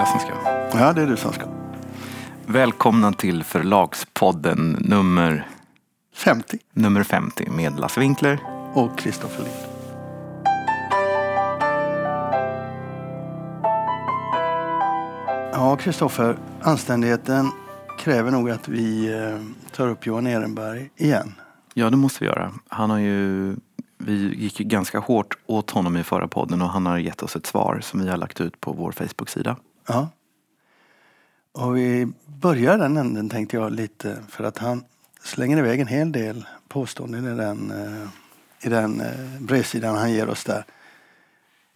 jag som ska. Ja, det är du som ska. Välkomna till Förlagspodden nummer, 50 nummer 50 med Lasse Winkler. och Kristoffer Lind. Ja, Kristoffer, anständigheten kräver nog att vi eh, tar upp Johan Ehrenberg igen. Ja, det måste vi göra. Han har ju, vi gick ganska hårt åt honom i förra podden och han har gett oss ett svar som vi har lagt ut på vår Facebook-sida. Ja. Och vi börjar den änden tänkte jag lite för att han slänger iväg en hel del påståenden i den, eh, i den eh, brevsidan han ger oss där.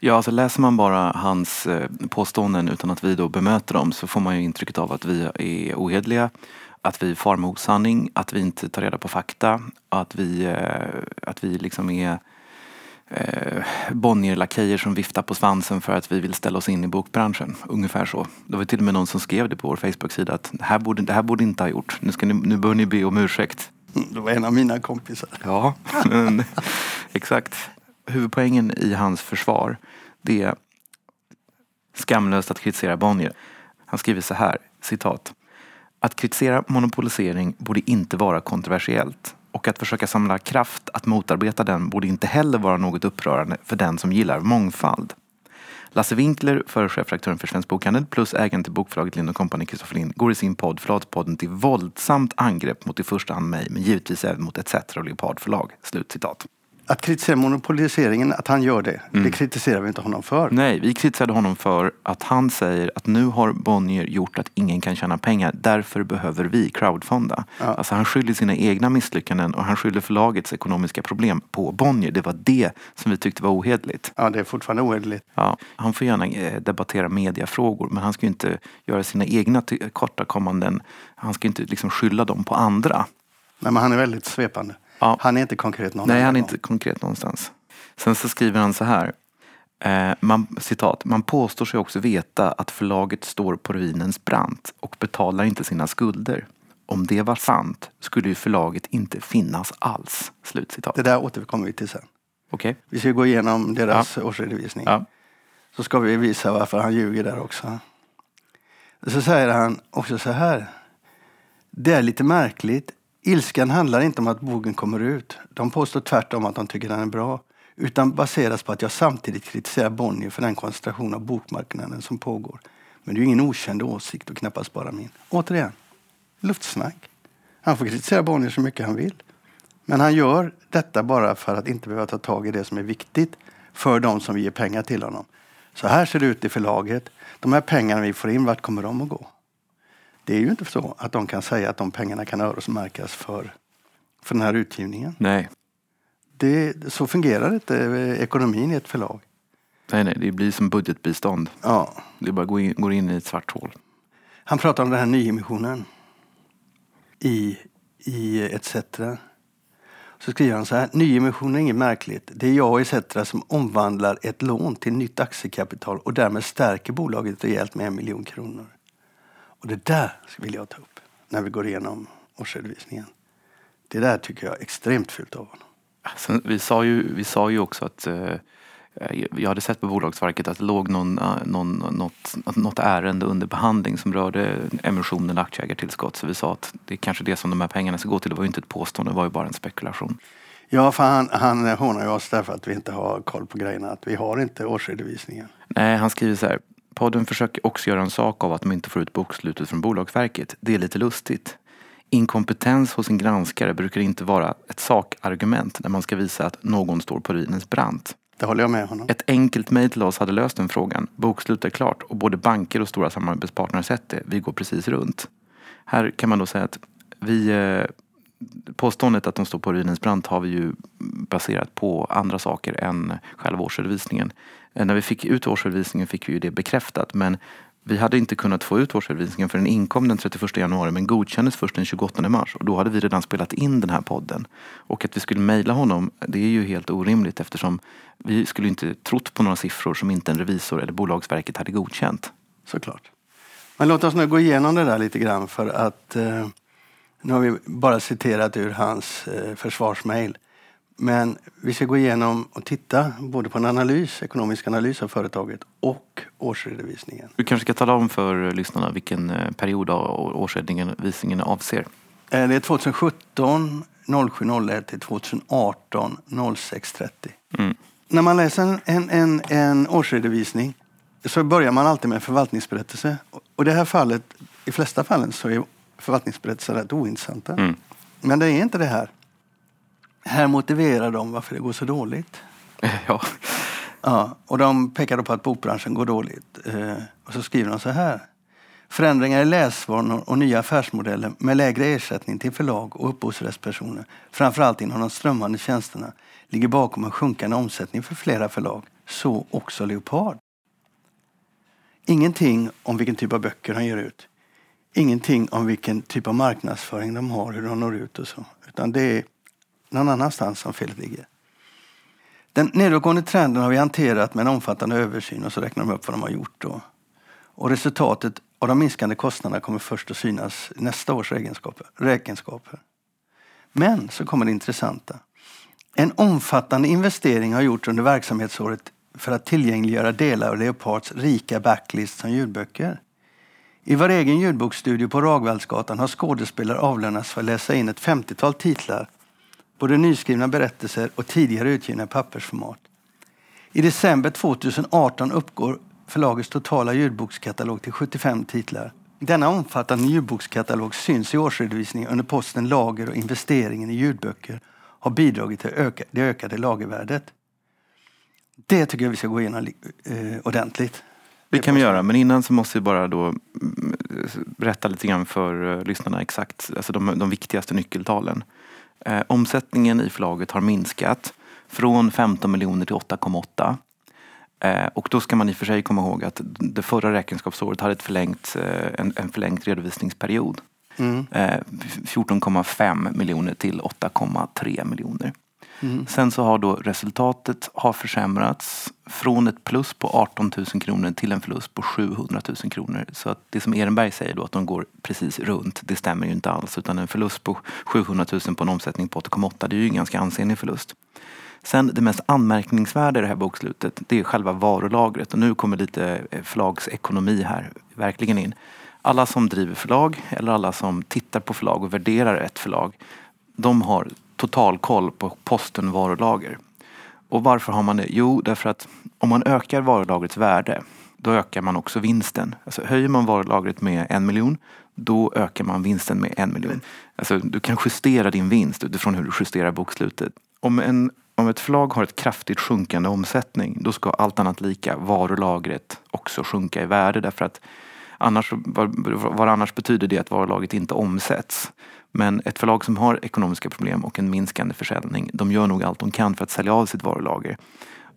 Ja, alltså läser man bara hans eh, påståenden utan att vi då bemöter dem så får man ju intrycket av att vi är ohederliga, att vi far med osanning, att vi inte tar reda på fakta, att vi, att vi liksom är eh, Bonnier-lakejer som viftar på svansen för att vi vill ställa oss in i bokbranschen. Ungefär så. Det var till och med någon som skrev det på vår Facebook-sida att det här borde, det här borde inte ha gjort. Nu, ska ni, nu bör ni be om ursäkt. Mm, Det var en av mina kompisar. Ja, men, exakt. Huvudpoängen i hans försvar det är skamlöst att kritisera Bonnier. Han skriver så här, citat. Att kritisera monopolisering borde inte vara kontroversiellt och att försöka samla kraft att motarbeta den borde inte heller vara något upprörande för den som gillar mångfald. Lasse Winkler, förre chefredaktören för Svensk Bokhandel plus ägaren till bokförlaget Lind Company, Kristoffer Lind, går i sin podd Flatpodden till våldsamt angrepp mot i första hand mig, men givetvis även mot ETC och Leopard förlag. Slut citat. Att kritisera monopoliseringen, att han gör det, det kritiserar vi inte honom för. Nej, vi kritiserade honom för att han säger att nu har Bonnier gjort att ingen kan tjäna pengar. Därför behöver vi crowdfonda. Ja. Alltså han skyller sina egna misslyckanden och han skyller förlagets ekonomiska problem på Bonnier. Det var det som vi tyckte var ohederligt. Ja, det är fortfarande ohederligt. Ja, han får gärna eh, debattera mediafrågor men han ska inte göra sina egna kortakommanden. Han ska inte liksom skylla dem på andra. Nej, men han är väldigt svepande. Ja. Han är inte konkret någon Nej, han är inte konkret någonstans. Sen så skriver han så här. Eh, man, citat, man påstår sig också veta att förlaget står på ruinens brant och betalar inte sina skulder. Om det var sant skulle ju förlaget inte finnas alls. Slut citat. Det där återkommer vi till sen. Okej? Vi ska gå igenom deras årsredovisning. Ja. Så ska vi visa varför han ljuger där också. Så säger han också så här. Det är lite märkligt. Ilskan handlar inte om att boken kommer ut. De påstår tvärtom att de tycker den är bra. Utan baseras på att jag samtidigt kritiserar Bonnier för den koncentration av bokmarknaden som pågår. Men det är ju ingen okänd åsikt och knappast bara min. Återigen, luftsnack. Han får kritisera Bonnier så mycket han vill. Men han gör detta bara för att inte behöva ta tag i det som är viktigt för de som ger pengar till honom. Så här ser det ut i förlaget. De här pengarna vi får in, vart kommer de att gå? Det är ju inte så att de kan säga att de pengarna kan öronmärkas för, för den här utgivningen. Nej. Det, så fungerar inte eh, ekonomin i ett förlag. nej, nej, det blir som budgetbistånd. Ja. Det bara går in, går in i ett svart hål. Han pratar om den här nyemissionen i, i ETC. Så skriver han så här. Nyemissionen är inget märkligt. Det är jag och ETC som omvandlar ett lån till nytt aktiekapital och därmed stärker bolaget rejält med en miljon kronor. Och det där vill jag ta upp när vi går igenom årsredovisningen. Det där tycker jag är extremt fult av honom. Sen, vi, sa ju, vi sa ju också att eh, jag hade sett på Bolagsverket att det låg någon, eh, någon, något, något ärende under behandling som rörde emission eller aktieägartillskott. Så vi sa att det är kanske det som de här pengarna ska gå till. Det var ju inte ett påstående, det var ju bara en spekulation. Ja, för han, han hånar ju oss därför att vi inte har koll på grejerna. Att vi har inte årsredovisningen. Nej, han skriver så här. Podden försöker också göra en sak av att de inte får ut bokslutet från Bolagsverket. Det är lite lustigt. Inkompetens hos en granskare brukar inte vara ett sakargument när man ska visa att någon står på ruinens brant. Det håller jag med honom. Ett enkelt mejl till oss hade löst den frågan. Bokslut är klart och både banker och stora samarbetspartner har sett det. Vi går precis runt. Här kan man då säga att vi eh, Påståendet att de står på ruinens brant har vi ju baserat på andra saker än själva årsredovisningen. Eh, när vi fick ut årsredovisningen fick vi ju det bekräftat men vi hade inte kunnat få ut årsredovisningen för den inkom den 31 januari men godkändes först den 28 mars och då hade vi redan spelat in den här podden. Och att vi skulle mejla honom, det är ju helt orimligt eftersom vi skulle inte trott på några siffror som inte en revisor eller Bolagsverket hade godkänt. Såklart. Men låt oss nu gå igenom det där lite grann för att eh, nu har vi bara citerat ur hans eh, försvarsmail. Men vi ska gå igenom och titta både på en analys, ekonomisk analys av företaget och årsredovisningen. Du kanske ska tala om för lyssnarna vilken eh, period av årsredovisningen avser? Eh, det är 2017 0701 till 2018 0630. Mm. När man läser en, en, en årsredovisning så börjar man alltid med en förvaltningsberättelse. Och i det här fallet, i flesta fallen så är förvaltningsberättelser rätt ointressanta. Mm. Men det är inte det här. Här motiverar de varför det går så dåligt. Ja. ja och de pekar på att bokbranschen går dåligt. Eh, och så skriver de så här. Förändringar i läsvanor och nya affärsmodeller med lägre ersättning till förlag och upphovsrättspersoner, framförallt inom de strömmande tjänsterna, ligger bakom en sjunkande omsättning för flera förlag, så också Leopard. Ingenting om vilken typ av böcker han ger ut. Ingenting om vilken typ av marknadsföring de har, hur de når ut och så. Utan det är någon annanstans som felet ligger. Den nedåtgående trenden har vi hanterat med en omfattande översyn och så räknar de upp vad de har gjort. Då. Och resultatet av de minskande kostnaderna kommer först att synas i nästa års räkenskaper. Men så kommer det intressanta. En omfattande investering har gjorts under verksamhetsåret för att tillgängliggöra delar av Leopards rika backlist som ljudböcker. I vår egen ljudboksstudio på Ragvallsgatan har skådespelare avlönats för att läsa in ett 50-tal titlar, både nyskrivna berättelser och tidigare utgivna pappersformat. I december 2018 uppgår förlagets totala ljudbokskatalog till 75 titlar. Denna omfattande ljudbokskatalog syns i årsredovisningen under posten lager och investeringen i ljudböcker har bidragit till öka, det ökade lagervärdet. Det tycker jag vi ska gå igenom eh, ordentligt. Det kan vi göra, men innan så måste vi bara då mm, berätta lite grann för eh, lyssnarna exakt, alltså de, de viktigaste nyckeltalen. Eh, omsättningen i förlaget har minskat från 15 miljoner till 8,8. Eh, och då ska man i och för sig komma ihåg att det förra räkenskapsåret hade ett förlängt, eh, en, en förlängt redovisningsperiod. Mm. 14,5 eh, miljoner till 8,3 miljoner. Mm. Sen så har då resultatet har försämrats från ett plus på 18 000 kronor till en förlust på 700 000 kronor. Så att det som Ehrenberg säger då att de går precis runt, det stämmer ju inte alls. Utan en förlust på 700 000 på en omsättning på 8,8 det är ju en ganska ansenlig förlust. Sen det mest anmärkningsvärda i det här bokslutet, det är själva varulagret. Och nu kommer lite eh, förlagsekonomi här verkligen in. Alla som driver förlag eller alla som tittar på förlag och värderar ett förlag, de har total koll på posten varulager. Och varför har man det? Jo, därför att om man ökar varulagrets värde, då ökar man också vinsten. Alltså höjer man varulagret med en miljon, då ökar man vinsten med en miljon. Alltså, du kan justera din vinst utifrån hur du justerar bokslutet. Om en om ett förlag har ett kraftigt sjunkande omsättning då ska allt annat lika varulagret också sjunka i värde därför att annars, vad, vad annars betyder det att varulagret inte omsätts. Men ett förlag som har ekonomiska problem och en minskande försäljning de gör nog allt de kan för att sälja av sitt varulager.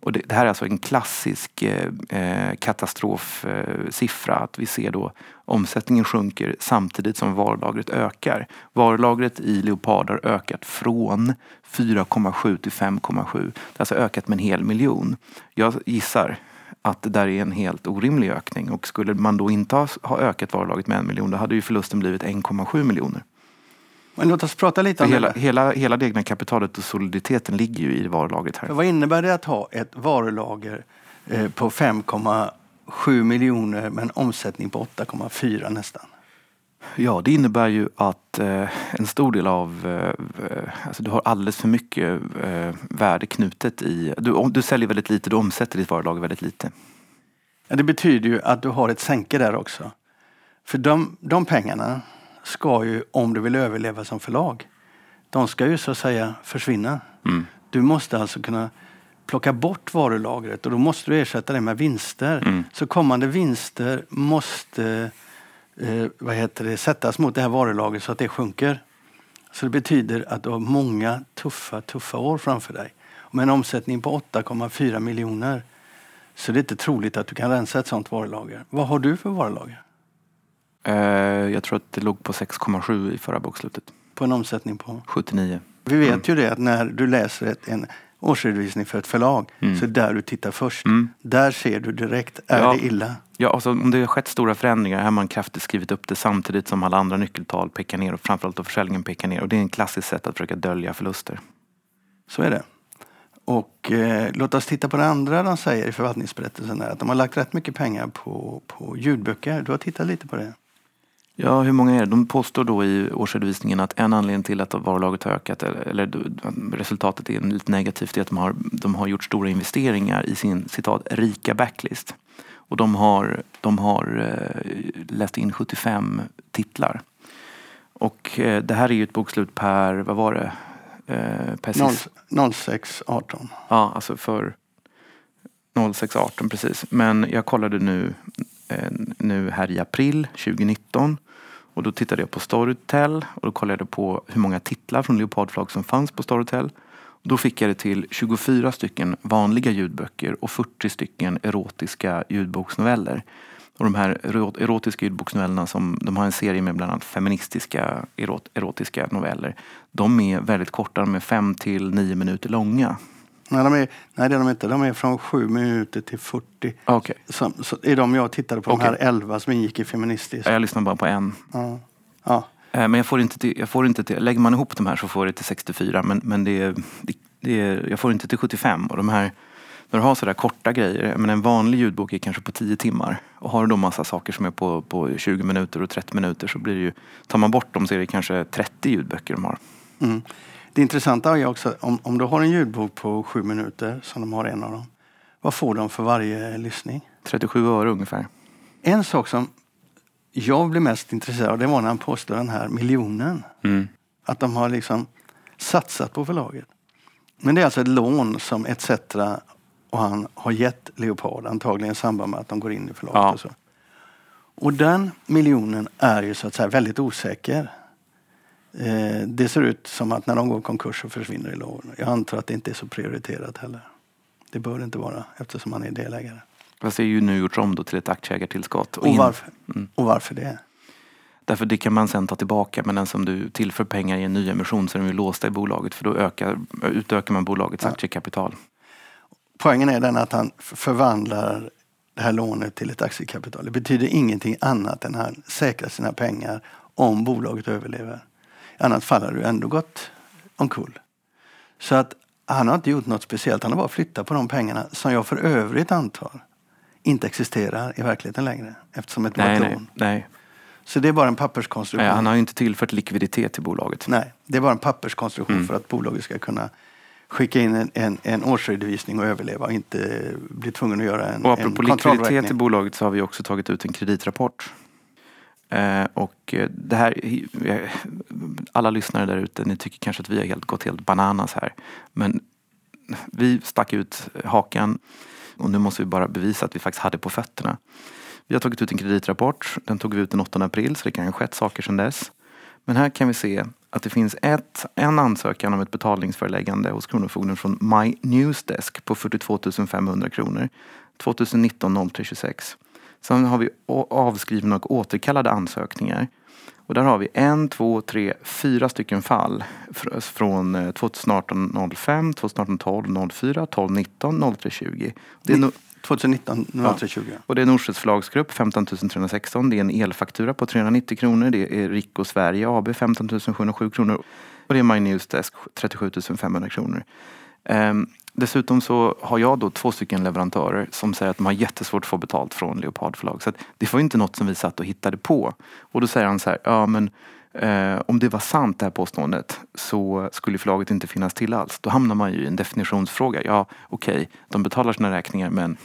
Och det, det här är alltså en klassisk eh, eh katastrofsiffra. Eh, att vi ser då omsättningen sjunker samtidigt som varulagret ökar. Varulagret i Leopard har ökat från 4,7 till 5,7. Det har alltså ökat med en hel miljon. Jag gissar att det där är en helt orimlig ökning och skulle man då inte ha ökat varulagret med en miljon då hade ju förlusten blivit 1,7 miljoner. Men låt oss prata lite om hela, det. Hela, hela det egna kapitalet och soliditeten ligger ju i varulagret här. För vad innebär det att ha ett varulager eh, på 5,7 miljoner med en omsättning på 8,4 nästan? Ja, det innebär ju att eh, en stor del av... Eh, alltså du har alldeles för mycket eh, värde knutet i... Du, du säljer väldigt lite, du omsätter ditt varulager väldigt lite. Ja, det betyder ju att du har ett sänke där också. För de, de pengarna ska ju, om du vill överleva som förlag, de ska ju så att säga försvinna. Mm. Du måste alltså kunna plocka bort varulagret och då måste du ersätta det med vinster. Mm. Så kommande vinster måste eh, vad heter det, sättas mot det här varulagret så att det sjunker. Så det betyder att du har många tuffa, tuffa år framför dig. Med en omsättning på 8,4 miljoner så det är inte troligt att du kan rensa ett sånt varulager. Vad har du för varulager? Eh, jag tror att det låg på 6,7 i förra bokslutet. På en omsättning på? 79. Vi vet mm. ju det att när du läser ett, en årsredovisning för ett förlag mm. så är det där du tittar först. Mm. Där ser du direkt, är ja. det illa? Ja, alltså, om det har skett stora förändringar har man kraftigt skrivit upp det samtidigt som alla andra nyckeltal pekar ner och framförallt då försäljningen pekar ner. Och det är en klassiskt sätt att försöka dölja förluster. Så är det. Och eh, låt oss titta på det andra de säger i förvaltningsberättelsen. Här, att de har lagt rätt mycket pengar på, på ljudböcker. Du har tittat lite på det. Ja, hur många är det? De påstår då i årsredovisningen att en anledning till att varulaget har ökat, eller, resultatet är lite negativt, är att de har, de har gjort stora investeringar i sin citat rika backlist. Och de har, de har eh, läst in 75 titlar. Och eh, det här är ju ett bokslut per, vad var det? Eh, per 06 18. Ja, alltså för 06 18 precis. Men jag kollade nu, eh, nu här i april 2019 och då tittade jag på Storytel och då kollade jag på hur många titlar från Leopardflag som fanns på Storytel. Då fick jag det till 24 stycken vanliga ljudböcker och 40 stycken erotiska ljudboksnoveller. Och de här erotiska ljudboksnovellerna, som, de har en serie med bland annat feministiska erot, erotiska noveller. De är väldigt korta, de är 5 till 9 minuter långa. Nej, de är, nej, det är de inte. De är från 7 minuter till 40. Okay. Som, så är de jag tittade på, okay. de här 11 som ingick i feministiskt. Jag lyssnade bara på en. Ja. ja. Eh, men jag får inte till, jag får inte till, lägger man ihop de här så får jag det till 64 men, men det, det, det, jag får inte till 75. Och de här, när du har sådär korta grejer, men en vanlig ljudbok är kanske på 10 timmar. Och har du då massa saker som är på, på 20 minuter och 30 minuter så blir det ju, tar man bort dem så är det kanske 30 ljudböcker de har. Mm. Det intressanta är också, om, om du har en ljudbok på 7 minuter, som de har en av dem, vad får de för varje lyssning? 37 öre ungefär. En sak som jag blev mest intresserad av det var när han påstod den här miljonen. Mm. Att de har liksom satsat på förlaget. Men det är alltså ett lån som ETC och han har gett Leopard, antagligen i samband med att de går in i förlaget. Ja. Och, så. och den miljonen är ju så att säga väldigt osäker. Eh, det ser ut som att när de går i konkurs så försvinner lån. Jag antar att det inte är så prioriterat heller. Det bör det inte vara eftersom man är delägare. Fast det är ju nu gjorts om då till ett aktieägartillskott. Och, och, varför? Mm. och varför det? Därför det kan man sen ta tillbaka men den som du tillför pengar i en ny emission så är de ju låsta i bolaget för då ökar, utökar man bolagets ja. aktiekapital. Poängen är den att han förvandlar det här lånet till ett aktiekapital. Det betyder ingenting annat än att han säkrar sina pengar om bolaget överlever. I annat fall hade du ändå gått omkull. Så att han har inte gjort något speciellt. Han har bara flyttat på de pengarna som jag för övrigt antar inte existerar i verkligheten längre. Eftersom ett nej, nej, nej. Så det är bara en papperskonstruktion. Nej, han har ju inte tillfört likviditet till bolaget. Nej, det är bara en papperskonstruktion mm. för att bolaget ska kunna skicka in en, en, en årsredovisning och överleva och inte bli tvungen att göra en Och apropå en likviditet i bolaget så har vi också tagit ut en kreditrapport. Eh, och eh, det här, eh, alla lyssnare där ute, ni tycker kanske att vi har helt, gått helt bananas här. Men vi stack ut hakan och nu måste vi bara bevisa att vi faktiskt hade på fötterna. Vi har tagit ut en kreditrapport. Den tog vi ut den 8 april så det kan ha skett saker sedan dess. Men här kan vi se att det finns ett, en ansökan om ett betalningsföreläggande hos Kronofogden från My Newsdesk på 42 500 kronor 2019 0326. Sen har vi avskrivna och återkallade ansökningar. Och där har vi en, två, tre, fyra stycken fall från 2018 05, 2018 12 04, 12 19, 03 20. Det är 2019 0320. Ja. Och det är Norstedts förlagsgrupp 15 316. Det är en elfaktura på 390 kronor. Det är Rico Sverige AB 15 707 kronor. Och det är My Newsdesk 37 500 kronor. Um, dessutom så har jag då två stycken leverantörer som säger att de har jättesvårt att få betalt från Leopard förlag. Så det var inte något som vi satt och hittade på. Och då säger han så här, ja men eh, om det var sant det här påståendet så skulle förlaget inte finnas till alls. Då hamnar man ju i en definitionsfråga. Ja, okej, okay, de betalar sina räkningar men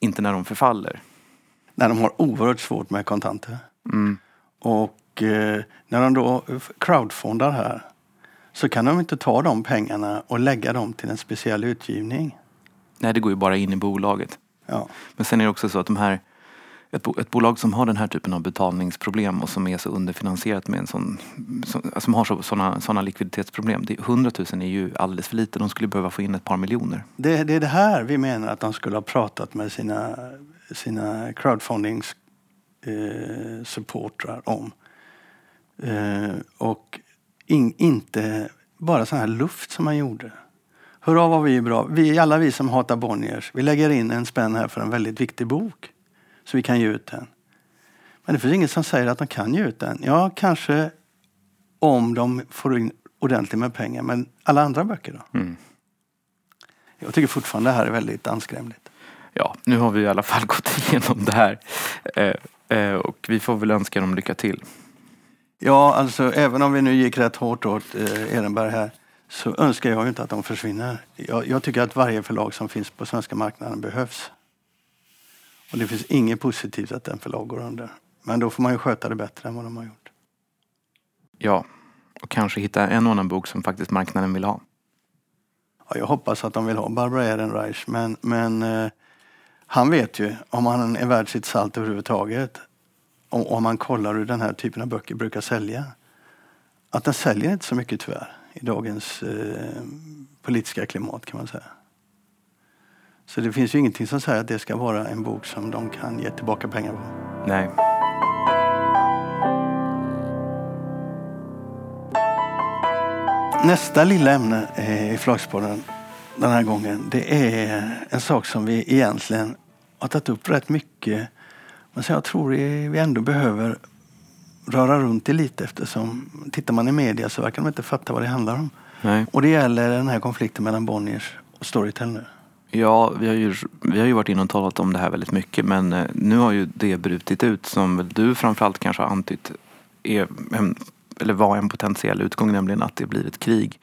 inte när de förfaller. När de har oerhört svårt med kontanter. Mm. Och eh, när de då crowdfundar här så kan de inte ta de pengarna och lägga dem till en speciell utgivning. Nej, det går ju bara in i bolaget. Ja. Men sen är det också så att de här ett, bo, ett bolag som har den här typen av betalningsproblem och som är så underfinansierat med en sån, som, som har sådana såna likviditetsproblem. Det, 100 000 är ju alldeles för lite. De skulle behöva få in ett par miljoner. Det, det är det här vi menar att de skulle ha pratat med sina, sina crowdfundings eh, om. Eh, och in, inte bara sån här luft som man gjorde. Hurra vad vi är bra. Vi, alla vi som hatar Bonniers, vi lägger in en spänn här för en väldigt viktig bok. Så vi kan ge ut den. Men det finns inget som säger att de kan ge ut den. Ja, kanske om de får in ordentligt med pengar. Men alla andra böcker då? Mm. Jag tycker fortfarande det här är väldigt anskrämligt. Ja, nu har vi i alla fall gått igenom det här. Eh, eh, och vi får väl önska dem lycka till. Ja, alltså även om vi nu gick rätt hårt åt eh, Ehrenberg här så önskar jag ju inte att de försvinner. Jag, jag tycker att varje förlag som finns på svenska marknaden behövs. Och det finns inget positivt att en förlag går under. Men då får man ju sköta det bättre än vad de har gjort. Ja, och kanske hitta en annan bok som faktiskt marknaden vill ha. Ja, jag hoppas att de vill ha Barbara Ehrenreich, men, men eh, han vet ju om han är värd sitt salt överhuvudtaget. Om, om man kollar hur den här typen av böcker brukar sälja. Att den säljer inte så mycket tyvärr i dagens eh, politiska klimat kan man säga. Så det finns ju ingenting som säger att det ska vara en bok som de kan ge tillbaka pengar på. Nej. Nästa lilla ämne i Förlagspodden den här gången, det är en sak som vi egentligen har tagit upp rätt mycket. Men som jag tror vi ändå behöver röra runt i lite eftersom tittar man i media så verkar de inte fatta vad det handlar om. Nej. Och det gäller den här konflikten mellan Bonniers och Storytel nu. Ja, vi har, ju, vi har ju varit inne och talat om det här väldigt mycket men eh, nu har ju det brutit ut som väl du framförallt kanske har antytt är en, eller var en potentiell utgång, nämligen att det blir ett krig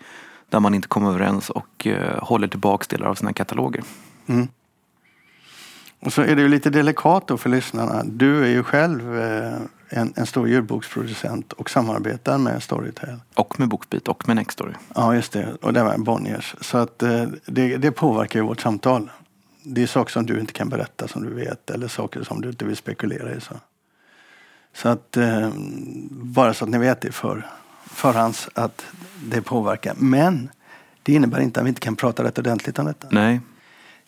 där man inte kommer överens och uh, håller tillbaks delar av sina kataloger. Mm. Och så är det ju lite delikat då för lyssnarna. Du är ju själv eh, en, en stor ljudboksproducent och samarbetar med Storytel. Och med Bookbeat och med Nextory. Ja, just det. Och det var Bonniers. Så att eh, det, det påverkar ju vårt samtal. Det är saker som du inte kan berätta som du vet eller saker som du inte vill spekulera i. Så, så att eh, bara så att ni vet det för förhands att det påverkar. Men det innebär inte att vi inte kan prata rätt ordentligt om detta. Nej,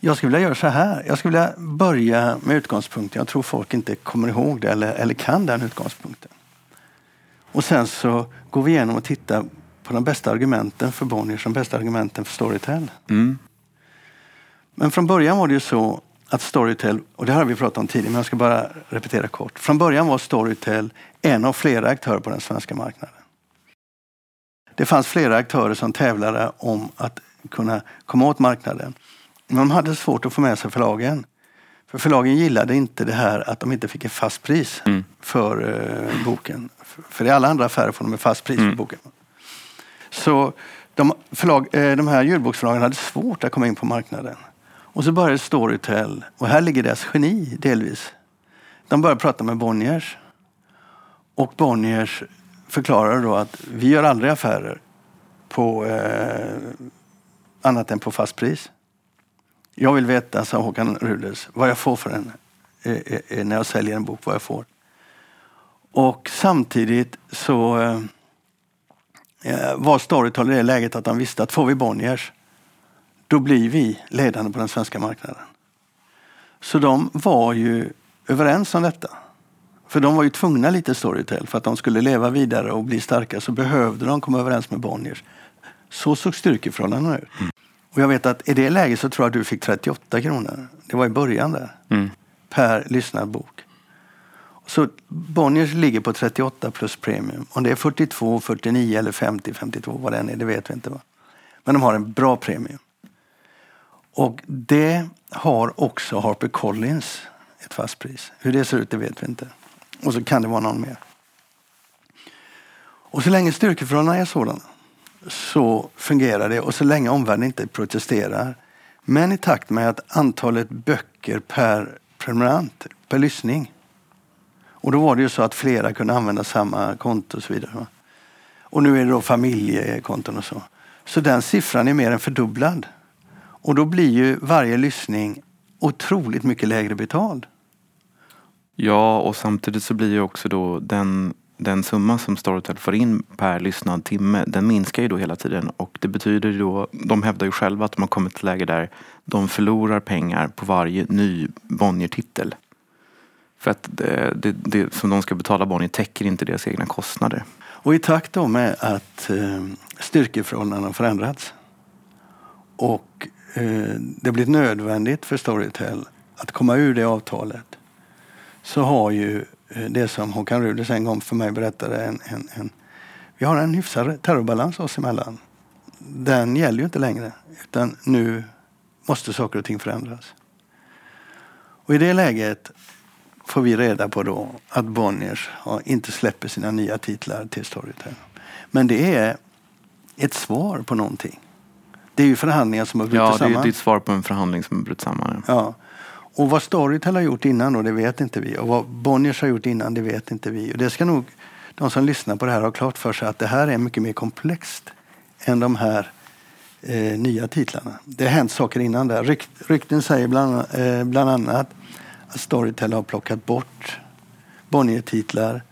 jag skulle vilja göra så här. Jag skulle vilja börja med utgångspunkten. Jag tror folk inte kommer ihåg det eller, eller kan den utgångspunkten. Och sen så går vi igenom och tittar på de bästa argumenten för Bonniers, de bästa argumenten för Storytel. Mm. Men från början var det ju så att Storytel, och det har vi pratat om tidigare, men jag ska bara repetera kort. Från början var Storytel en av flera aktörer på den svenska marknaden. Det fanns flera aktörer som tävlade om att kunna komma åt marknaden. Men de hade svårt att få med sig förlagen. För förlagen gillade inte det här att de inte fick ett fast pris Mm. för eh, boken. För i alla andra affärer får de ett fast pris Mm. för boken. Så de, förlag, eh, de här ljudboksförlagen hade svårt att komma in på marknaden. Och så började Storytel, och här ligger deras geni delvis. De började prata med Bonniers. Och Bonniers förklarade då att vi gör aldrig affärer på eh, annat än på fast pris. Jag vill veta, sa Håkan Rudels, vad jag får för den eh, eh, eh, när jag säljer en bok, vad jag får. Och samtidigt så eh, eh var Storytel i det läget att de visste att får vi Bonniers, då blir vi ledande på den svenska marknaden. Så de var ju överens om detta. För de var ju tvungna lite Storytel för att de skulle leva vidare och bli starka så behövde de komma överens med Bonniers. Så såg styrkeförhållandena ut. Mm. Och jag vet att i det läget så tror jag att du fick 38 kronor. Det var i början där. Mm. Per lyssnad bok. Så Bonniers ligger på 38 plus premium. Om det är 42, 49 eller 50, 52 vad det än är, det vet vi inte. Va? Men de har en bra premium. Och det har också Harper Collins ett fast pris. Hur det ser ut det vet vi inte. Och så kan det vara någon mer. Och så länge styrkeförhållandena är sådana så fungerar det och så länge omvärlden inte protesterar. Men i takt med att antalet böcker per prenumerant, per lyssning. Och då var det ju så att flera kunde använda samma konto och så vidare. Och nu är det då familjekonton och så. Så den siffran är mer än fördubblad. Och då blir ju varje lyssning otroligt mycket lägre betald. Ja, och samtidigt så blir ju också då den, den summa som Storytel får in per lyssnad timme, den minskar ju då hela tiden. Och det betyder ju då, de hävdar ju själva att de har kommit till läge där de förlorar pengar på varje ny Bonnier-titel. För att det, det, det som de ska betala Bonnier täcker inte deras egna kostnader. Och i takt då med att eh, styrkeförhållandena har förändrats och eh, det blivit nödvändigt för Storytel att komma ur det avtalet så har ju det som Håkan Ruders en gång för mig berättade en, en, en vi har en hyfsad terrorbalans oss emellan. Den gäller ju inte längre utan nu måste saker och ting förändras. Och i det läget får vi reda på då att Bonniers inte släpper sina nya titlar till Storytel. Men det är ett svar på någonting. Det är ju förhandlingar som har brutit Ja, det samman. är ett svar på en förhandling som har brutit samman. ja. Och vad Storytel har gjort innan då, det vet inte vi. Och vad Bonniers har gjort innan, det vet inte vi. Och det ska nog de som lyssnar på det här ha klart för sig att det här är mycket mer komplext än de här eh, nya titlarna. Det har hänt saker innan där. Ryk, rykten säger bland, eh, bland annat att Storytel har plockat bort Bonnier-titlar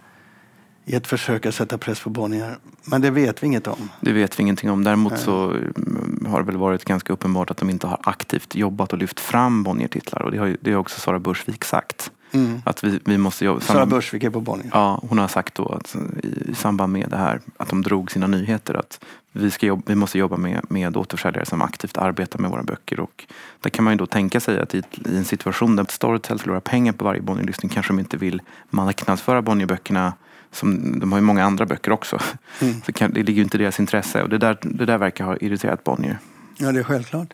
i ett försök att sätta press på Bonnier. Men det vet vi inget om. Det vet vi ingenting om. Däremot Nej. så mm, har det väl varit ganska uppenbart att de inte har aktivt jobbat och lyft fram Bonnier-titlar. Och det har, ju, det har också Sara Bursvik sagt. Mm. Att vi, vi måste jobba... Sara Börsvik är på Bonnier. Ja, hon har sagt då att i, i samband med det här att de drog sina nyheter att vi, ska jobba, vi måste jobba med, med återförsäljare som aktivt arbetar med våra böcker. Och där kan man ju då tänka sig att i, i en situation där Storytel förlorar pengar på varje Bonnier-lyssning kanske de inte vill marknadsföra Bonnier-böckerna som, de har ju många andra böcker också. Mm. Så kan, det ligger ju inte i deras intresse och det där, det där verkar ha irriterat Bonnier. Ja, det är självklart.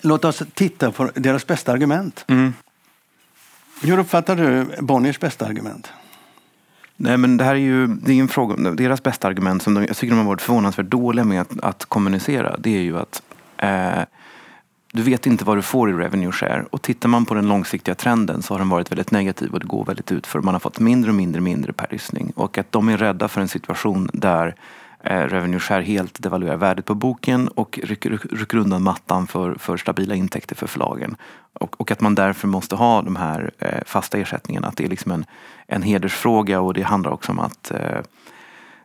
Låt oss titta på deras bästa argument. Mm. Hur uppfattar du Bonniers bästa argument? Nej men det här är ju det är en fråga om deras bästa argument som de, jag tycker de har varit förvånansvärt dåliga med att, att kommunicera. Det är ju att eh, du vet inte vad du får i revenue share och tittar man på den långsiktiga trenden så har den varit väldigt negativ och det går väldigt ut för man har fått mindre och mindre mindre per lyssning och att de är rädda för en situation där eh, revenue share helt devaluerar värdet på boken och rycker, rycker undan mattan för, för stabila intäkter för förlagen. Och, och att man därför måste ha de här eh, fasta ersättningarna. Att det är liksom en, en hedersfråga och det handlar också om att eh,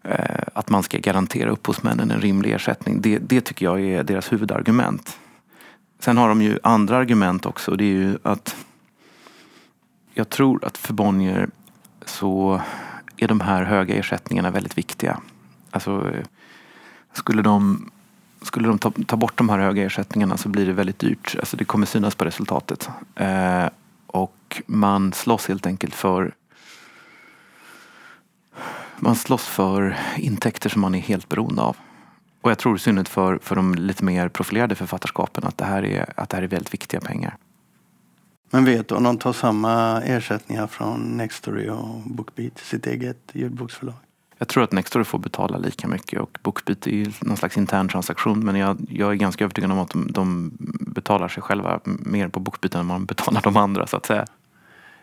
eh att man ska garantera upphovsmännen en rimlig ersättning. Det, det tycker jag är deras huvudargument. Sen har de ju andra argument också. Det är ju att jag tror att för Bonnier så är de här höga ersättningarna väldigt viktiga. Alltså, skulle de, skulle de ta, ta bort de här höga ersättningarna så blir det väldigt dyrt. Alltså, det kommer synas på resultatet. Eh, och man slåss helt enkelt för man slåss för intäkter som man är helt beroende av. Och jag tror i synnerhet för, för de lite mer profilerade författarskapen att det, här är, att det här är väldigt viktiga pengar. Men vet du om de tar samma ersättningar från Nextory och Bookbeat, sitt eget ljudboksförlag? Jag tror att Nextory får betala lika mycket och Bookbeat är ju någon slags intern transaktion men jag, jag är ganska övertygad om att de, de betalar sig själva mer på Bookbeat än man betalar de andra så att säga.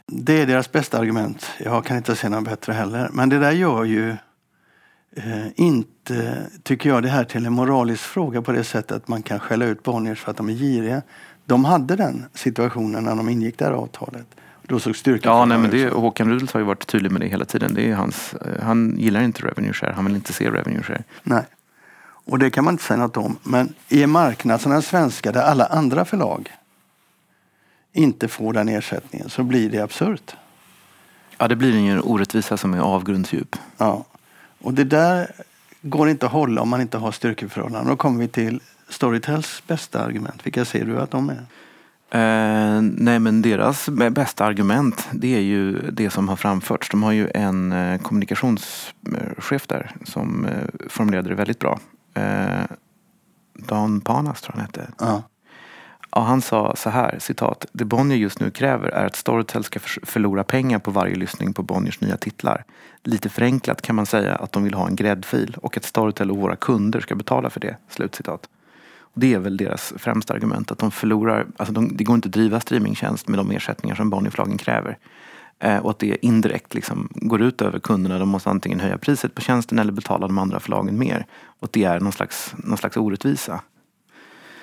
Det är deras bästa argument. Jag kan inte se något bättre heller. Men det där gör ju eh, inte, tycker jag, det här till en moralisk fråga på det sättet att man kan skälla ut Bonniers för att de är giriga. De hade den situationen när de ingick det här avtalet. Då såg styrkan Ja, nej, men det, Håkan Rudolph har ju varit tydlig med det hela tiden. Det är hans, eh, han gillar inte revenue share, han vill inte se revenue share. Nej. Och det kan man inte säga något om. Men i en marknad som den svenska där alla andra förlag inte får den ersättningen så blir det absurt. Ja, det blir en orättvisa som är avgrundsdjup. Ja. Och det där går inte att hålla om man inte har styrkeförhållanden. Då kommer vi till Storytels bästa argument. Vilka ser du att de är? Eh, nej men deras bästa argument det är ju det som har framförts. De har ju en eh, kommunikationschef där som eh, formulerade det väldigt bra. Eh, Dan Panas tror jag han hette. Ja. Ja, han sa så här, citat. Det Bonnier just nu kräver är att Storytel ska förlora pengar på varje lyssning på Bonniers nya titlar. Lite förenklat kan man säga att de vill ha en gräddfil och att Storytel och våra kunder ska betala för det. Slutcitat. Det är väl deras främsta argument, att de förlorar, alltså de, det går inte att driva streamingtjänst med de ersättningar som Bonnierförlagen kräver. Eh, och att det indirekt liksom går ut över kunderna. De måste antingen höja priset på tjänsten eller betala de andra förlagen mer. Och det är någon slags, någon slags orättvisa.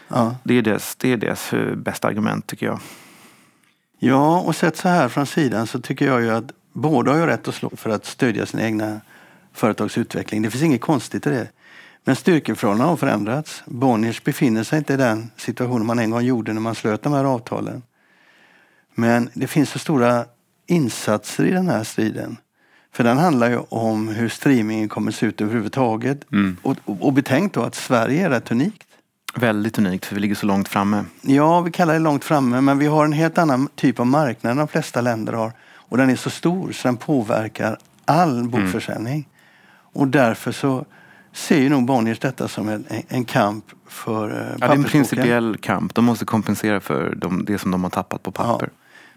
Ja. Det är deras, det är deras eh, bästa argument tycker jag. ja, och sett så här från sidan så tycker jag ju att båda har ju rätt att slå för att stödja sin egna företags utveckling. Det finns inget konstigt i det. Men styrkeförhållandena har förändrats. Bonniers befinner sig inte i den situationen man en gång gjorde när man slöt de här avtalen. Men det finns så stora insatser i den här striden. För den handlar ju om hur streamingen kommer se ut överhuvudtaget. Och, och, och betänk då att Sverige är rätt unikt. Väldigt unikt för vi ligger så långt framme. Ja, vi kallar det långt framme, men vi har en helt annan typ av marknad än de flesta länder har. Och den är så stor så den påverkar all bokförsäljning. Och därför så ser ju nog Bonniers detta som en, en kamp för eh, Ja, det är en principiell kamp. De måste kompensera för de, det som de har tappat på papper.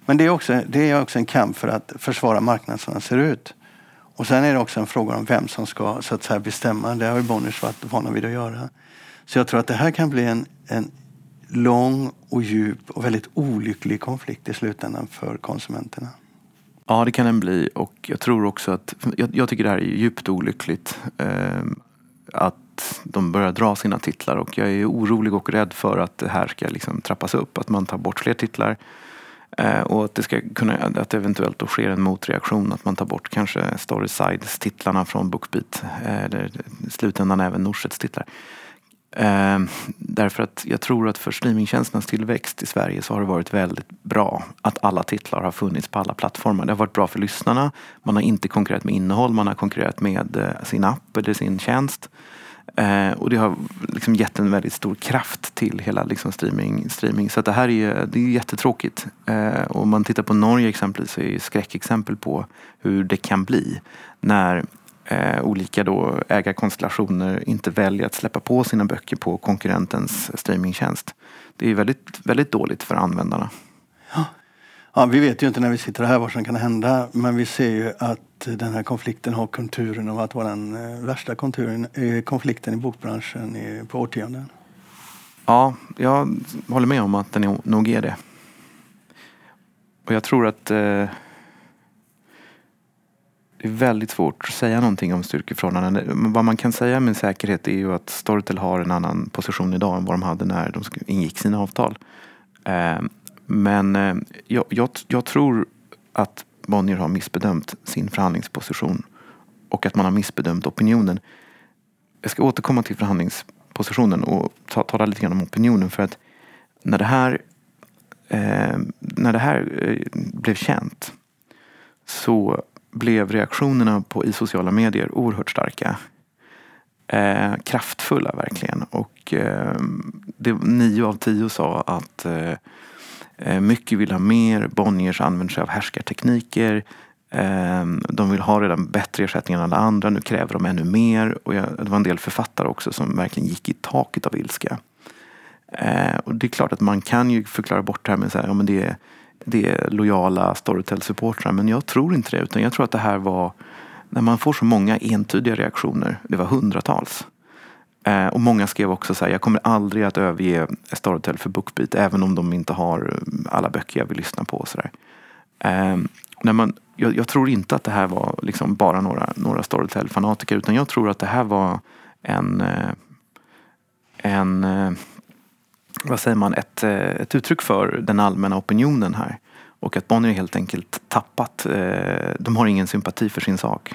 Men det är, också, det är också en kamp för att försvara marknaden som den ser ut. Och sen är det också en fråga om vem som ska så att säga, bestämma. Det har ju Bonniers varit vana vid att göra. Så jag tror att det här kan bli en, en lång och djup och väldigt olycklig konflikt i slutändan för konsumenterna. Ja, det kan den bli. Och jag tror också att, jag, jag tycker det här är djupt olyckligt. Eh, att de börjar dra sina titlar och jag är orolig och rädd för att det här ska liksom trappas upp. Att man tar bort fler titlar. Eh, och att det ska kunna, att eventuellt då sker en motreaktion. Att man tar bort kanske Storysides titlarna från Bookbeat. Eh, eller i slutändan även Norsets titlar. Eh, därför att jag tror att för streamingtjänsternas tillväxt i Sverige så har det varit väldigt bra att alla titlar har funnits på alla plattformar. Det har varit bra för lyssnarna. Man har inte konkurrerat med innehåll, man har konkurrerat med eh, sin app eller sin tjänst. Eh, och det har liksom gett en väldigt stor kraft till hela liksom streaming, streaming. Så att det här är, det är jättetråkigt. Eh, och om man tittar på Norge exempelvis så är det skräckexempel på hur det kan bli när eh, olika då ägarkonstellationer inte väljer att släppa på sina böcker på konkurrentens streamingtjänst. Det är väldigt, väldigt dåligt för användarna. Ja, vi vet ju inte när vi sitter här vad som kan hända men vi ser ju att den här konflikten har konturen av att vara den eh, värsta konturen, eh, konflikten i bokbranschen på årtionden. Ja, jag håller med om att den nog är det. Och jag tror att eh, det är väldigt svårt att säga någonting om styrkeförhållanden. Vad man kan säga med säkerhet är ju att Storytel har en annan position idag än vad de hade när de ingick sina avtal. Ehm, men eh, jag, jag, jag tror att Bonnier har missbedömt sin förhandlingsposition och att man har missbedömt opinionen. Jag ska återkomma till förhandlingspositionen och ta, tala lite grann om opinionen för att när det här, eh, när det här eh, blev känt så blev reaktionerna på, i sociala medier oerhört starka. Eh, kraftfulla verkligen. Och eh, det, nio av tio sa att eh, eh, mycket vill ha mer. Bonniers använder sig av härskartekniker. Eh, de vill ha redan bättre ersättning än alla andra. Nu kräver de ännu mer. Och jag, det var en del författare också som verkligen gick i taket av ilska. Eh, och det är klart att man kan ju förklara bort det här med så här, ja, men det, är, det är lojala Storytel-supportrar. Men jag tror inte det. Utan jag tror att det här var när man får så många entydiga reaktioner. Det var hundratals. Eh, och många skrev också så här, jag kommer aldrig att överge Storytel för Bookbeat även om de inte har mm, alla böcker jag vill lyssna på. Och så där. Eh, när man, jag, jag tror inte att det här var liksom bara några, några Storytel-fanatiker utan jag tror att det här var en, eh, en eh, vad säger man, ett, eh, ett uttryck för den allmänna opinionen här. Och att Bonnier helt enkelt tappat, eh, de har ingen sympati för sin sak.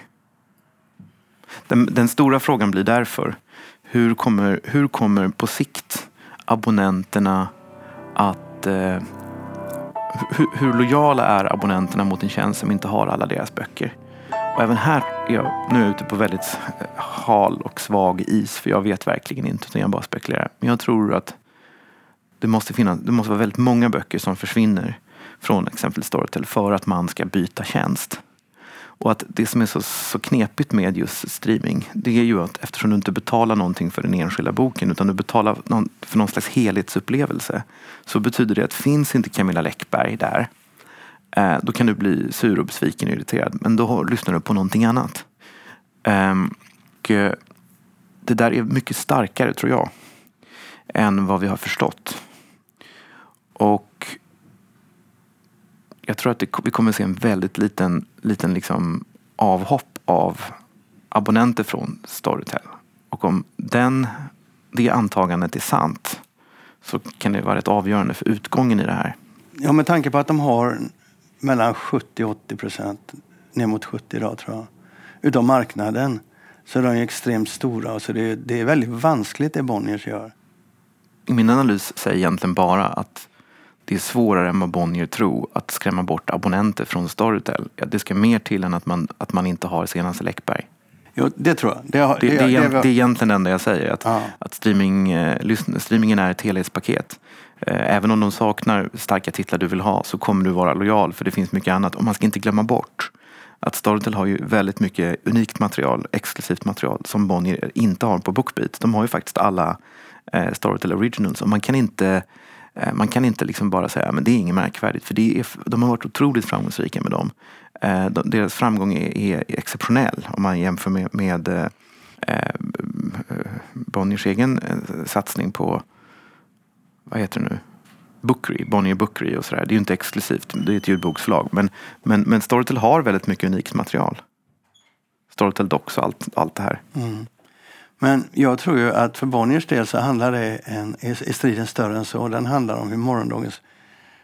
Den, den stora frågan blir därför, hur kommer, hur kommer på sikt abonnenterna att eh, hur, hur lojala är abonnenterna mot en tjänst som inte har alla deras böcker? Och även här är jag nu ute på väldigt hal och svag is för jag vet verkligen inte utan jag bara spekulerar. Men jag tror att det måste, finnas, det måste vara väldigt många böcker som försvinner från exempelvis Storytel för att man ska byta tjänst. Och att det som är så, så knepigt med just streaming det är ju att eftersom du inte betalar någonting för den enskilda boken utan du betalar någon, för någon slags helhetsupplevelse så betyder det att finns inte Camilla Läckberg där eh, då kan du bli sur och besviken och irriterad men då lyssnar du på någonting annat. Ehm, eh, och, det där är mycket starkare tror jag än vad vi har förstått. Och jag tror att det, vi kommer se en väldigt liten, liten liksom avhopp av abonnenter från Storytel. Och om den, det antagandet är sant så kan det vara rätt avgörande för utgången i det här. Ja, med tanke på att de har mellan 70 och 80 procent, ner mot 70 idag tror jag, utav marknaden så är de extremt stora. Så det, är- det är väldigt vanskligt det Bonniers gör. Min analys säger egentligen bara att det är svårare än vad Bonnier tror att skrämma bort abonnenter från Storytel. Det ska mer till än att man, att man inte har senaste Läckberg. Jo, det tror jag. Det, har- Det, det, är, egent- var- det är egentligen det enda jag säger. Att, Ja. att streaming, eh, streamingen är ett helhetspaket. Eh, Även om de saknar starka titlar du vill ha så kommer du vara lojal för det finns mycket annat. Och man ska inte glömma bort att Storytel har ju väldigt mycket unikt material, exklusivt material som Bonnier inte har på Bookbeat. De har ju faktiskt alla eh, Storytel Originals och man kan inte eh, man kan inte liksom bara säga att det är inget märkvärdigt för det är, de har varit otroligt framgångsrika med dem. Eh, deras framgång är, är, exceptionell om man jämför med, med eh, eh Bonniers egen eh, satsning på, vad heter det nu, Bookery, Bonnier Bookery och sådär. Det är ju inte exklusivt, det är ett ljudboksförlag. Men, men, men Storytel har väldigt mycket unikt material. Storytel Docs och allt, allt det här. Mm. Men jag tror ju att för Bonniers del så handlar det en, är striden större än så. Den handlar om hur morgondagens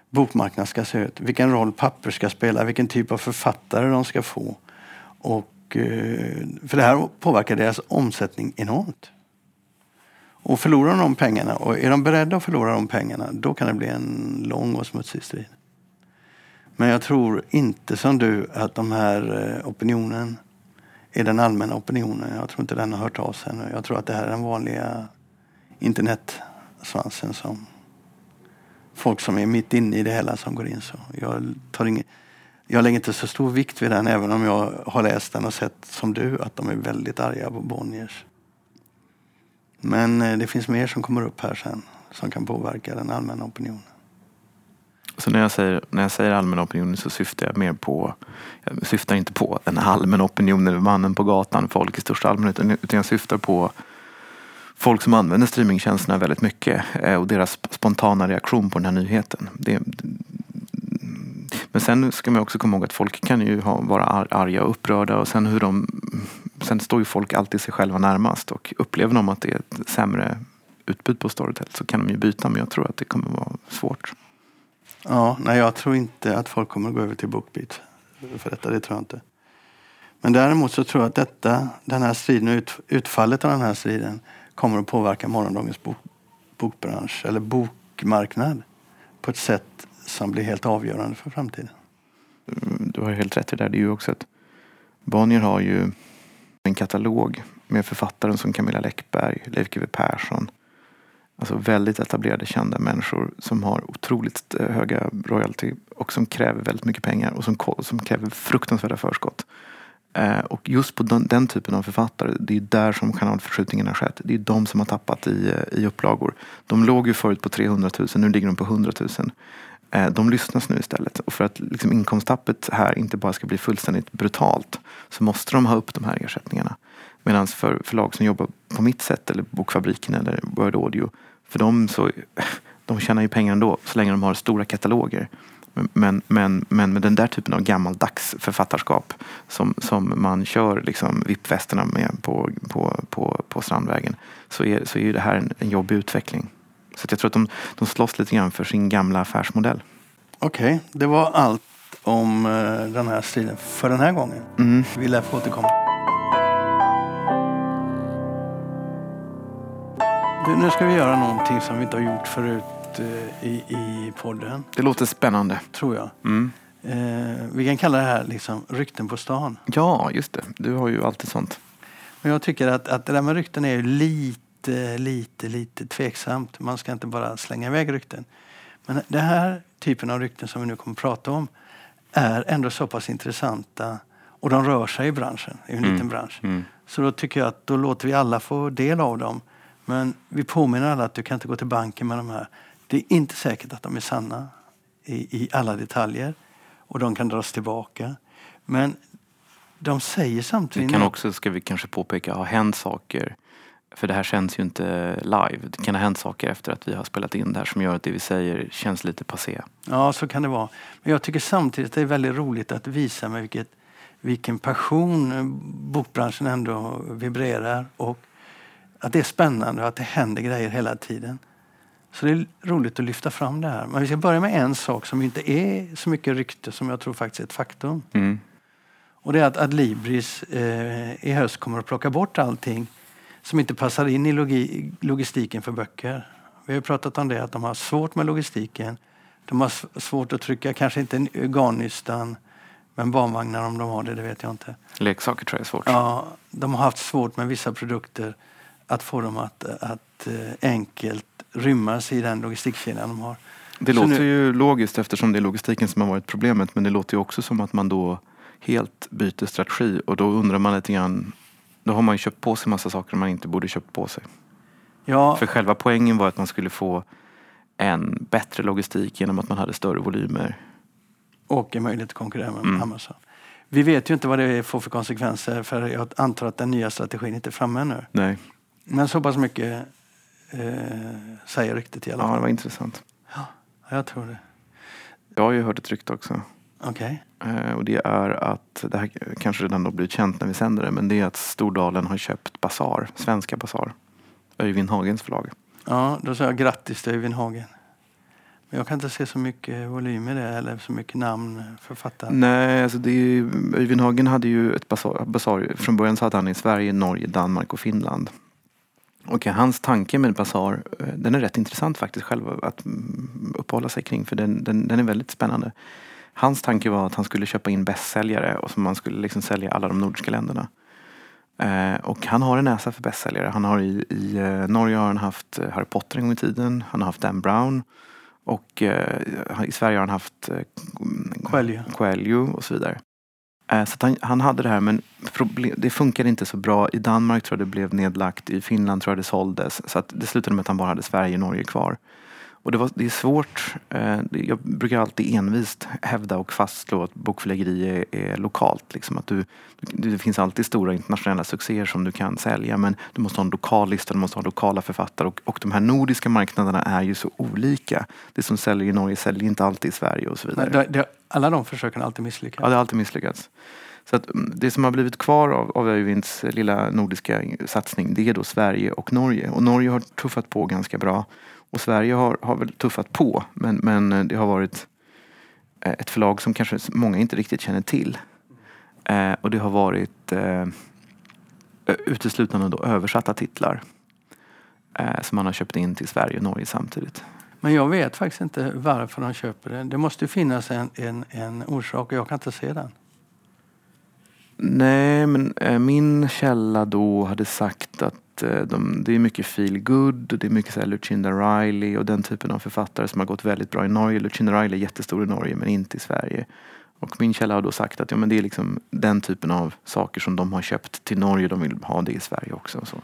bokmarknad ska se ut. Vilken roll papper ska spela, vilken typ av författare de ska få. Och, eh, för det här påverkar deras omsättning enormt. Och förlorar de pengarna och är de beredda att förlora de pengarna då kan det bli en lång och smutsig strid. Men jag tror inte som du att de här eh, opinionen är den allmänna opinionen. Jag tror inte den har hört av sig ännu. Jag tror att det här är den vanliga internetsvansen som folk som är mitt inne i det hela som går in så. Jag, tar ingen, jag lägger inte så stor vikt vid den även om jag har läst den och sett som du att de är väldigt arga på Bonniers. Men eh, det finns mer som kommer upp här sen som kan påverka den allmänna opinionen. Så när jag säger, när jag säger allmän opinion så syftar jag mer på, jag syftar inte på den allmänna opinionen, mannen på gatan, folk i största allmänhet, utan jag syftar på folk som använder streamingtjänsterna väldigt mycket eh, och deras spontana reaktion på den här nyheten. Det, men sen ska man också komma ihåg att folk kan ju ha, vara arga och upprörda och sen hur de Sen står ju folk alltid sig själva närmast och upplever de att det är ett sämre utbud på Storytel så kan de ju byta men jag tror att det kommer vara svårt. Ja, nej jag tror inte att folk kommer att gå över till Bookbeat för detta, det tror jag inte. Men däremot så tror jag att detta, den här striden ut, utfallet av den här striden kommer att påverka morgondagens bok, bokbransch eller bokmarknad på ett sätt som blir helt avgörande för framtiden. Mm, du har helt rätt i det där. Det är ju också att Bonnier har ju en katalog med författare som Camilla Läckberg, Leif GW Persson. Alltså väldigt etablerade kända människor som har otroligt eh, höga royalty och som kräver väldigt mycket pengar och som, som kräver fruktansvärda förskott. Eh, och just på den, den, typen av författare, det är där som kanalförskjutningen har skett. Det är de som har tappat i, eh, i upplagor. De låg ju förut på 300 000, nu ligger de på 100 000. Eh, de lyssnas nu istället. Och för att liksom inkomsttappet här inte bara ska bli fullständigt brutalt så måste de ha upp de här ersättningarna. Medan för förlag som jobbar på mitt sätt eller Bokfabriken eller Word Audio för dem så de tjänar ju pengar ändå så länge de har stora kataloger. Men, men, men med den där typen av gammaldags författarskap som, som man kör liksom vippvästerna med på, på, på, på Strandvägen så är, så är det här en, en jobbig utveckling. Så jag tror att de, de slåss lite grann för sin gamla affärsmodell. Okej, okay, det var allt om uh, den här striden för den här gången. Mm. Vi lär få återkomma. Du, nu ska vi göra någonting som vi inte har gjort förut uh, i, i podden. Det låter spännande. Tror jag. Mm. Uh, vi kan kalla det här liksom rykten på stan. Ja, just det. Du har ju alltid sånt. Men jag tycker att, att det där med rykten är lite lite, lite, lite tveksamt. Man ska inte bara slänga iväg rykten. Men den här typen av rykten som vi nu kommer att prata om är ändå så pass intressanta och de rör sig i branschen, i en mm. liten bransch. Mm. Så då tycker jag att då låter vi alla få del av dem. Men vi påminner alla att du kan inte gå till banken med de här. Det är inte säkert att de är sanna i, i alla detaljer och de kan dras tillbaka. Men de säger samtidigt... Det kan också, ska vi kanske påpeka, ha hänt saker för det här känns ju inte live. Det kan ha hänt saker efter att vi har spelat in det här som gör att det vi säger känns lite passé. Ja, så kan det vara. Men jag tycker samtidigt att det är väldigt roligt att visa med vilket, vilken passion bokbranschen ändå vibrerar och att det är spännande och att det händer grejer hela tiden. Så det är roligt att lyfta fram det här. Men vi ska börja med en sak som inte är så mycket rykte som jag tror faktiskt är ett faktum. Mm. Och det är att Adlibris eh, i höst kommer att plocka bort allting som inte passar in i logi, logistiken för böcker. Vi har pratat om det, att de har svårt med logistiken. De har svårt att trycka, kanske inte garnnystan, men barnvagnar om de har det, det vet jag inte. Leksaker tror jag är svårt. Ja, de har haft svårt med vissa produkter att få dem att, att eh, enkelt rymmas i den logistikkedjan de har. Det Så låter nu... ju logiskt eftersom det är logistiken som har varit problemet men det låter ju också som att man då helt byter strategi och då undrar man lite grann, då har man ju köpt på sig massa saker man inte borde köpt på sig. Ja, För själva poängen var att man skulle få en bättre logistik genom att man hade större volymer. och en möjlighet att konkurrera med Mm. Amazon. Vi vet ju inte vad det får för konsekvenser för jag antar att den nya strategin inte är framme ännu. Nej, Men så pass mycket eh, säger ryktet i alla ja, fall. det var intressant. Ja, jag tror det. Jag har ju hört ett rykte också. Okej. Eh, Och det är att, det här kanske redan då blivit känt när vi sänder det, men det är att Stordalen har köpt Basar, svenska Basar. Öyvind Hagens förlag. Ja, då säger jag grattis till Öyvind Hagen. Men jag kan inte se så mycket volym i det eller så mycket namn författare. Nej, alltså det är, Öyvind Hagen hade ju ett basar, basar. Från början så hade han i Sverige, Norge, Danmark och Finland. Och hans tanke med Basar, eh, den är rätt intressant faktiskt själv att mm, uppehålla sig kring för den, den, den är väldigt spännande. Hans tanke var att han skulle köpa in bästsäljare och som man skulle liksom sälja i alla de nordiska länderna. Eh, och han har en näsa för bästsäljare. Han har i, i eh, Norge har han haft eh, Harry Potter en gång i tiden. Han har haft Dan Brown. Och eh, i Sverige har han haft eh, Coelho. Coelho och så vidare. Så han, han hade det här men problem, det funkade inte så bra. I Danmark tror jag det blev nedlagt. I Finland tror jag det såldes. Så att det slutade med att han bara hade Sverige och Norge kvar. Och det, var, det är svårt. eh, Jag brukar alltid envist hävda och fastslå att bokförläggeri är, är lokalt. Liksom att du, det finns alltid stora internationella succéer som du kan sälja men du måste ha en lokal lista, du måste ha lokala författare och, och de här nordiska marknaderna är ju så olika. Det som säljer i Norge säljer inte alltid i Sverige och så vidare. Det, det, alla de försöken har alltid misslyckats. Ja, det har alltid misslyckats. Så att mm, det som har blivit kvar av, av Öyvinds lilla nordiska satsning det är då Sverige och Norge. Och Norge har tuffat på ganska bra. Och Sverige har, har väl tuffat på men, men eh, det har varit eh, ett förlag som kanske många inte riktigt känner till. Eh, och det har varit eh, uteslutande då översatta titlar. Eh, som man har köpt in till Sverige och Norge samtidigt. Men jag vet faktiskt inte varför de köper det. Det måste ju finnas en, en, en orsak och jag kan inte se den. Nej, men eh, min källa då hade sagt att Eh, de, det är mycket feel good och det är mycket så här Lucinda Riley och den typen av författare som har gått väldigt bra i Norge. Lucinda Riley är jättestor i Norge men inte i Sverige. Och min källa har då sagt att ja, men det är liksom den typen av saker som de har köpt till Norge. De vill ha det i Sverige också. Och så.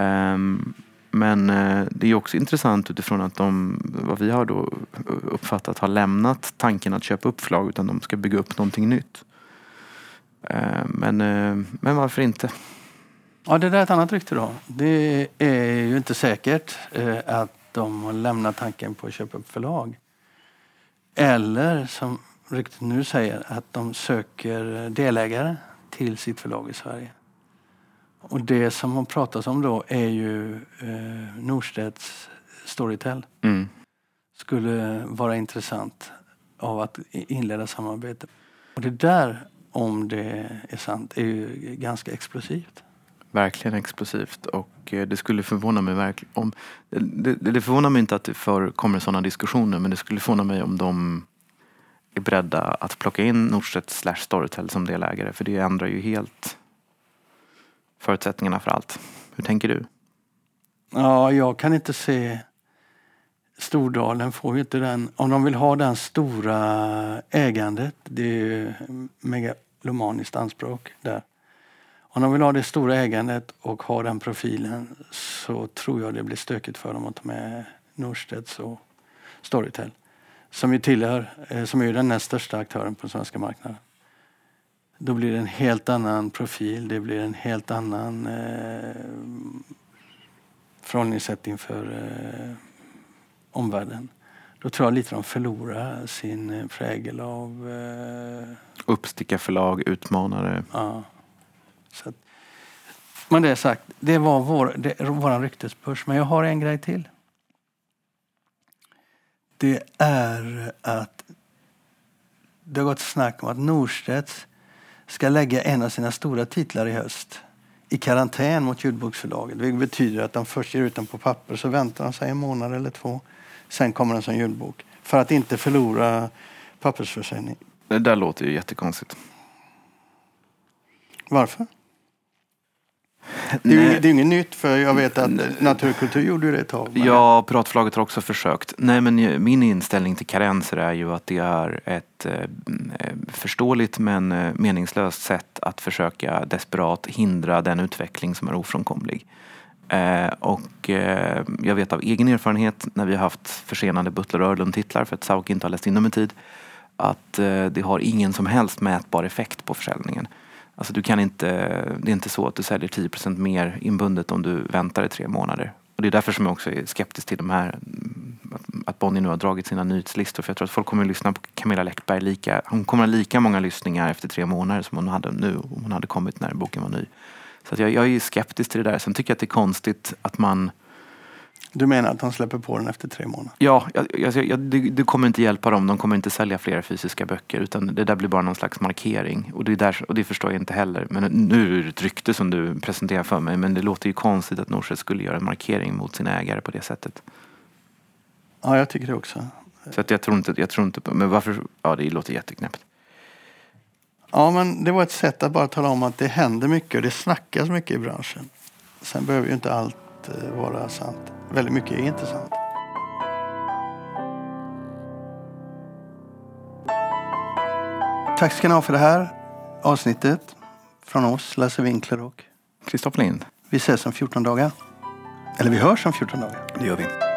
Um, men eh, det är också intressant utifrån att de, vad vi har då uppfattat, har lämnat tanken att köpa upp förlag utan de ska bygga upp någonting nytt. Eh, Men, eh, men varför inte? Ja, det där är ett annat rykte då. Det är ju inte säkert eh, att de har lämnat tanken på att köpa upp förlag. Eller som ryktet nu säger, att de söker delägare till sitt förlag i Sverige. Och det som har pratats om då är ju eh, Norstedts Storytel. Mm. skulle vara intressant av att inleda samarbete. Och det där, om det är sant, är ju ganska explosivt. Verkligen explosivt och eh, det skulle förvåna mig verkligen om... Det, det, förvånar mig inte att det förekommer sådana diskussioner men det skulle förvåna mig om de är beredda att plocka in Norstedts slash Storytel som delägare för det ändrar ju helt förutsättningarna för allt. Hur tänker du? Ja, jag kan inte se... Stordalen får ju inte den... Om de vill ha den stora ägandet, det är ju megalomaniskt anspråk där. Om de vill ha det stora ägandet och ha den profilen så tror jag det blir stökigt för dem att ta med Norstedts och Storytel. Som ju tillhör, eh, som är den näst största aktören på den svenska marknaden. Då blir det en helt annan profil, det blir en helt annan eh, förhållningssätt inför eh, omvärlden. Då tror jag lite de förlorar sin eh, prägel av... Eh, Uppstickarförlag, utmanare. ja. Så att, men det sagt, det var vår, det. Men jag har en grej till. Det är att det har gått snack om att Norstedts ska lägga en av sina stora titlar i höst i karantän mot ljudboksförlaget. Det betyder att de först ger ut den på papper så väntar de sig en månad eller två. Sen kommer den som ljudbok. För att inte förlora pappersförsäljning. Det där låter ju jättekonstigt. Varför? Det är, ju, det är inget nytt för jag vet att Naturkultur gjorde det ett tag. men- Ja, Piratförlaget har också försökt. Nej, men ju- min inställning till karenser är ju att det är ett eh, eh, förståeligt men eh, meningslöst sätt att försöka desperat hindra den utveckling som är ofrånkomlig. Eh, och eh, jag vet av egen erfarenhet när vi har haft försenade Butler och Örlund-titlar för att Sauk inte har läst in dem i tid att eh, det har ingen som helst mätbar effekt på försäljningen. Alltså du kan inte, det är inte så att du säljer 10% mer inbundet om du väntar i tre månader. Och det är därför som jag också är skeptisk till de här, att- Bonnie nu har dragit sina nyhetslistor. För jag tror att folk kommer att lyssna på Camilla Läckberg lika, hon kommer att ha lika många lyssningar efter tre månader som hon hade nu om hon hade kommit när boken var ny. Så att jag, jag är skeptisk till det där. Sen tycker jag att det är konstigt att man du menar att de släpper på den efter tre månader? Ja, jag, jag, jag, det, det kommer inte hjälpa dem. De kommer inte sälja fler fysiska böcker. Utan det där blir bara någon slags markering. Och det, är där, och det förstår jag inte heller. Men nu är det ett rykte som du presenterar för mig. Men det låter ju konstigt att Norstedts skulle göra en markering mot sin ägare på det sättet. Ja, jag tycker det också. Så att jag tror inte, jag tror inte på, men varför, ja det låter jätteknäppt. Ja, men det var ett sätt att bara tala om att det händer mycket och det snackas mycket i branschen. Sen behöver ju inte allt eh, vara sant. Väldigt mycket är inte sant. Tack ska ni ha för det här avsnittet. Från oss, Lasse Winkler och Kristoffer Lind, vi ses om 14 dagar. Eller vi hörs om 14 dagar. det gör vi.